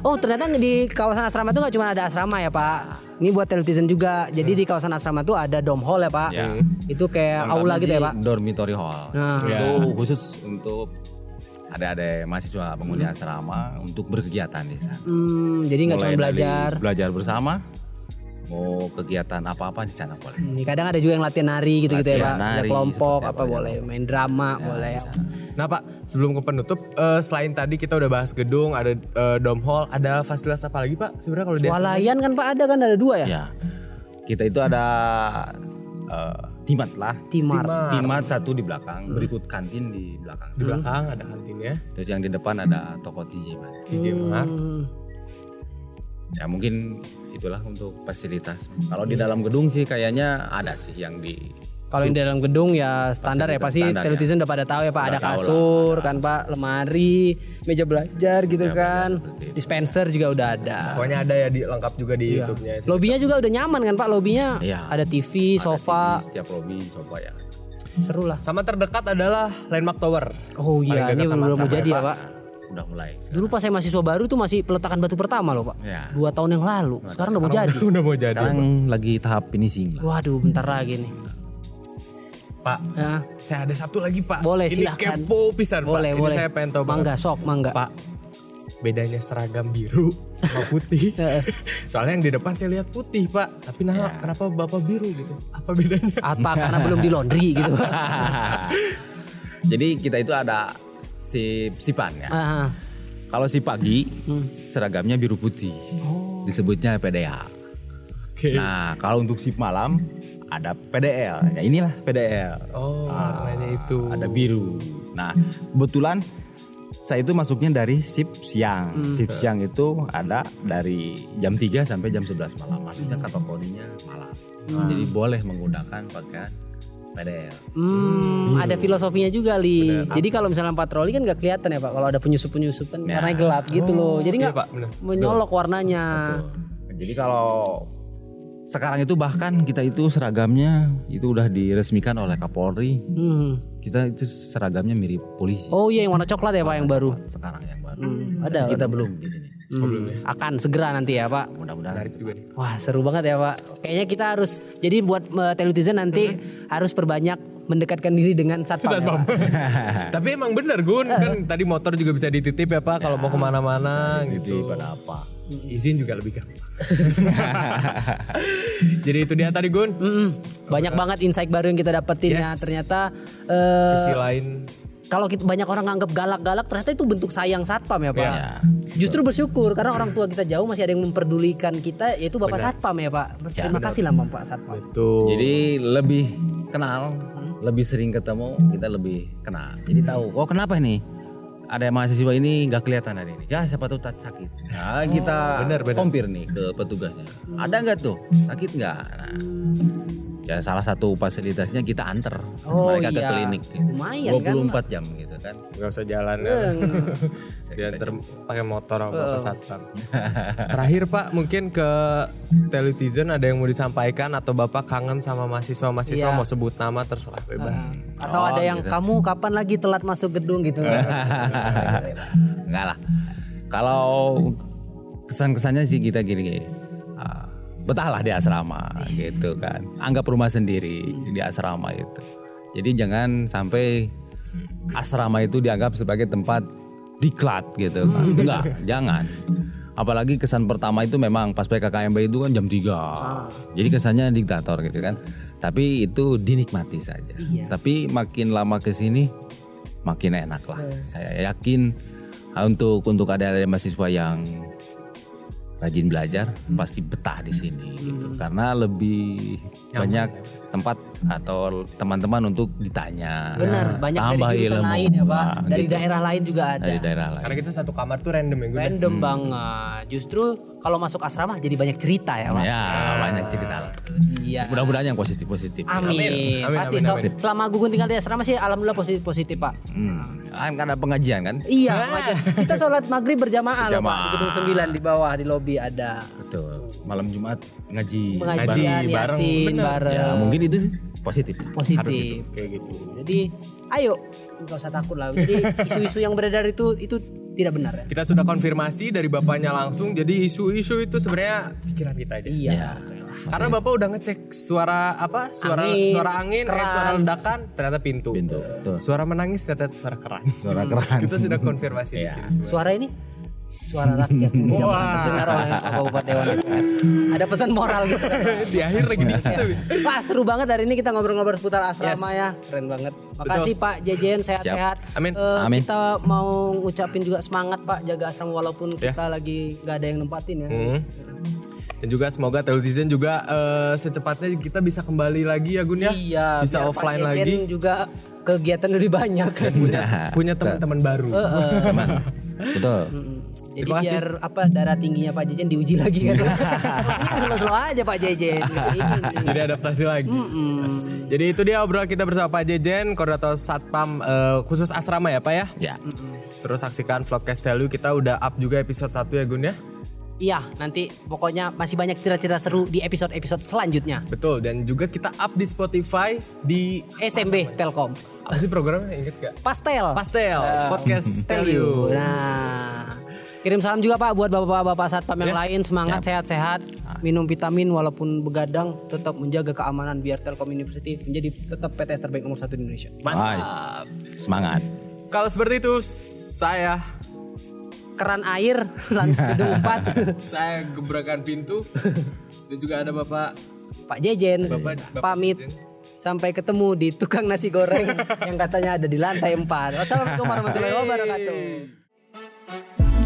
Oh ternyata di kawasan asrama itu nggak cuma ada asrama ya pak. Ini buat televisi juga. Jadi di kawasan asrama itu ada dom hall ya pak. Ya. Itu kayak aula gitu ya pak. Dormitory hall. Nah. Itu khusus untuk ada-ada mahasiswa penghuni asrama untuk berkegiatan di sana. Hmm, jadi nggak cuma belajar. Belajar bersama. Mau kegiatan apa-apa di sana boleh. Hmm, kadang ada juga yang latihan nari gitu-gitu ya Latihan pak. Ada nari, kelompok seperti apa apa, ya. boleh, main drama boleh. ya. Nah pak, sebelum ke penutup, eh, selain tadi kita udah bahas gedung, ada eh, dom hall, ada fasilitas apa lagi pak? Sebenarnya kalau? Swalayan kan pak ada kan ada dua ya. Ya. Kita itu ada eh, timat lah. Timar. Timat satu di belakang, berikut kantin di belakang. Di belakang ada kantinnya, Terus yang di depan ada toko TJ Mart. Hmm. Ya mungkin itulah untuk fasilitas. Kalau di dalam gedung sih kayaknya ada sih yang di Kalau yang di dalam gedung ya standar ya Fasilitas pasti standar ya. televisi udah pada tahu ya pak Udah ada lah, kasur kan pak lemari meja belajar gitu Ya, kan dispenser juga udah ada Pokoknya ada ya di lengkap juga di YouTube-nya. sih. lobinya juga udah nyaman kan pak lobinya Iya. ada TV ada sofa di setiap lobby sofa ya. seru lah Sama terdekat adalah Landmark Tower. oh iya ini belum mau asrama jadi ya, ya Pak. Pak Udah mulai. dulu pas saya mahasiswa baru tuh masih peletakan batu pertama loh pak Ya. dua tahun yang lalu sekarang udah mau jadi udah mau jadi. Sekarang lagi tahap finishing lah. waduh bentar lagi nih Pak, ya, saya ada satu lagi pak. Boleh, Ini silahkan. kepo pisan boleh pak. Ini boleh saya pengen tahu mangga banget. sok mangga Pak, bedanya seragam biru sama *laughs* putih. Soalnya yang di depan saya lihat putih pak. Tapi nah, kenapa bapak biru gitu? Apa bedanya? apa karena belum di laundry gitu pak *laughs* *laughs* Jadi kita itu ada sip sipan ya. Ah, Kalau si pagi Hmm. seragamnya biru putih. Oh. Disebutnya PDH. Oke. Nah, kalau untuk sip malam ada PDL. Ya inilah PDL. Oh, warnanya itu. Ada biru. Nah, kebetulan saya itu masuknya dari sip siang. Hmm. Sip siang itu ada dari jam 3 sampai jam 11 malam. Maksudnya kategorinya malam. Jadi boleh menggunakan pakaian PDL. Hmm, ada filosofinya juga li. Jadi kalau misalnya patroli kan nggak kelihatan ya pak. Kalau ada penyusup penyusupan Ya. warnanya gelap gitu loh. Jadi iya, nggak bener. menyolok warnanya. Jadi kalau sekarang itu bahkan kita itu seragamnya itu udah diresmikan oleh Kapolri. Hmm. Kita itu seragamnya mirip polisi. Oh iya yang warna coklat ya pak yang baru. Sekarang yang baru. Hmm, ada. Kita belum di sini. Hmm, Akan segera nanti ya pak. Mudah-mudahan. Menarik juga nih. Wah seru banget ya pak. Kayaknya kita harus jadi buat uh, televisi nanti harus perbanyak mendekatkan diri dengan satpam. ya, Pak. *laughs* Tapi emang bener Gun, kan tadi motor juga bisa dititip ya Pak kalau mau ke mana-mana Jadi gitu. pada apa? Izin juga lebih gampang. *laughs* Jadi itu dia tadi Gun. Mm-mm. Banyak banget insight baru yang kita dapetin ya. Yes. Ternyata eh, Sisi lain kalau kita banyak orang nganggap galak-galak ternyata itu bentuk sayang satpam ya pak. Ya. Justru bersyukur karena orang tua kita jauh masih ada yang memperdulikan kita yaitu bapak satpam ya pak. Terima kasih lah bapak satpam. tuh. Jadi lebih kenal, lebih sering ketemu, kita lebih kenal. Jadi tahu, oh kenapa ini? Ada mahasiswa ini nggak kelihatan hari ini. Ya siapa tahu tak sakit. Nah kita benar. kompir nih ke petugasnya. Ada nggak tuh? Sakit nggak? Nah, ya salah satu fasilitasnya kita anter Oh, mereka ke iya. klinik. Lumayan kan, 24 jam gitu kan. nggak usah jalan ya. *laughs* Diantar pakai motor sama bapak satpam. Terakhir Pak, mungkin ke televisen ada yang mau disampaikan atau Bapak kangen sama mahasiswa-mahasiswa Iya. mau sebut nama terserah bebas. Atau ada yang kamu kapan lagi telat masuk gedung gitu. *laughs* Enggak lah. Kalau kesan-kesannya sih kita gini-gini. ah, betahlah di asrama gitu kan. Anggap rumah sendiri di asrama itu. Jadi jangan sampai asrama itu dianggap sebagai tempat diklat gitu kan. *laughs* Enggak, jangan. Apalagi kesan pertama itu memang pas PKKMB itu kan jam 3. Jadi kesannya diktator gitu kan. Tapi itu dinikmati saja. Tapi makin lama ke sini makin enak lah. Saya yakin ah, untuk untuk ada mahasiswa yang rajin belajar pasti betah di sini gitu. Karena lebih banyak tempat atau teman-teman untuk ditanya. Benar, banyak tambah dari jurusan ilmu. lain ya pak. Nah, dari gitu. daerah lain juga ada. dari daerah lain. Karena kita satu kamar tuh random ya Gun. ya? Random banget. Justru kalau masuk asrama jadi banyak cerita ya pak. Ya, banyak cerita lah. Iya. Mudah-mudahan yang positif-positif. Amin. Amin, Pasti amin, so- amin. selama Gugun tinggal di asrama sih alhamdulillah positif positif pak. Hmm. Kan ada pengajian kan? Iya, aja. kita sholat maghrib berjamaah loh pak di gedung 9 di bawah di lobi ada Betul. Malam Jumat ngaji. pengajian bareng, yasin bener. bareng. Ya, mungkin itu sih. positif. positif kayak gitu. Jadi ayo nggak usah takut lah. Jadi *laughs* isu-isu yang beredar itu itu tidak benar ya. Kita sudah konfirmasi dari bapaknya langsung. Jadi isu-isu itu sebenarnya pikiran kita aja. Iya. Karena bapak udah ngecek suara apa? Suara Angin, suara angin, eh, suara ledakan ternyata pintu. Pintu, betul. Suara menangis ternyata suara keran. Suara keran. kita sudah konfirmasi di Iya. sini. semua. Suara ini suara rakyat yang *laughs* tidak pernah terdengar oleh Bapak Dewan DPR. Ada pesan moral gitu. *laughs* di akhir lagi dikit tapi. Wah seru banget hari ini kita ngobrol-ngobrol seputar asrama Yes. ya Keren banget Makasih Pak Jejen sehat-sehat Amin. Eh, Amin. Kita mau ngucapin juga semangat Pak Jaga asrama walaupun Ya. kita lagi gak ada yang nempatin ya Hmm. Dan juga semoga Teletizen juga eh, secepatnya kita bisa kembali lagi ya Gun ya. Iya Bisa offline Pak Jejen lagi. juga kegiatan lebih banyak Punya punya *laughs* teman-teman baru. Teman. Betul. Mm. Jadi Terima kasih. biar apa darah tingginya Pak Jejen diuji lagi kan Pokoknya *laughs* slow-slow aja Pak Jejen. *laughs* Jadi adaptasi lagi. Jadi itu dia obrolan kita bersama Pak Jejen, koordinator Satpam eh, khusus asrama ya Pak ya. Ya. Terus saksikan vlogcast Telu kita udah up juga episode 1 ya Gun ya. Iya nanti pokoknya masih banyak cerita-cerita seru di episode-episode selanjutnya Betul dan juga kita up di Spotify di SMB Telkom apa sih programnya inget gak? Pastel Pastel podcast Tell Telu. you. Nah, kirim salam juga Pak buat bapak-bapak satpam yang Ya. lain semangat sehat-sehat, minum vitamin walaupun begadang, tetap menjaga keamanan biar Telkom University menjadi tetap PTS terbaik nomor satu di Indonesia. Nice. Semangat. Kalau seperti itu saya Keran air lanjut gedung 4 saya gebrakan pintu dan juga ada Bapak Pak Jejen Bapak- Bapak pamit. Jejen. Sampai ketemu di tukang nasi goreng *laughs* yang katanya ada di lantai 4. Wassalamualaikum warahmatullahi wabarakatuh.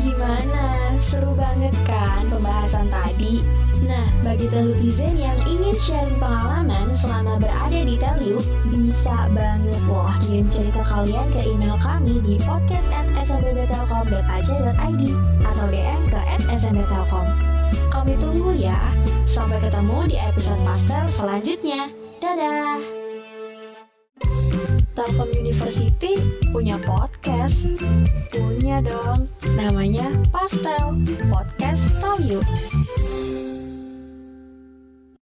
Gimana? Seru banget kan pembahasan tadi? Nah, bagi telutizen yang ingin sharing pengalaman selama berada di Telu, bisa banget loh kirim cerita kalian ke email kami di podcast@smbtelkom.ac.id atau DM ke @smbtelkom. Kami tunggu ya. Sampai ketemu di episode pastel selanjutnya. Dadah! Telkom University punya podcast. Punya dong. Namanya Pastel Podcast You.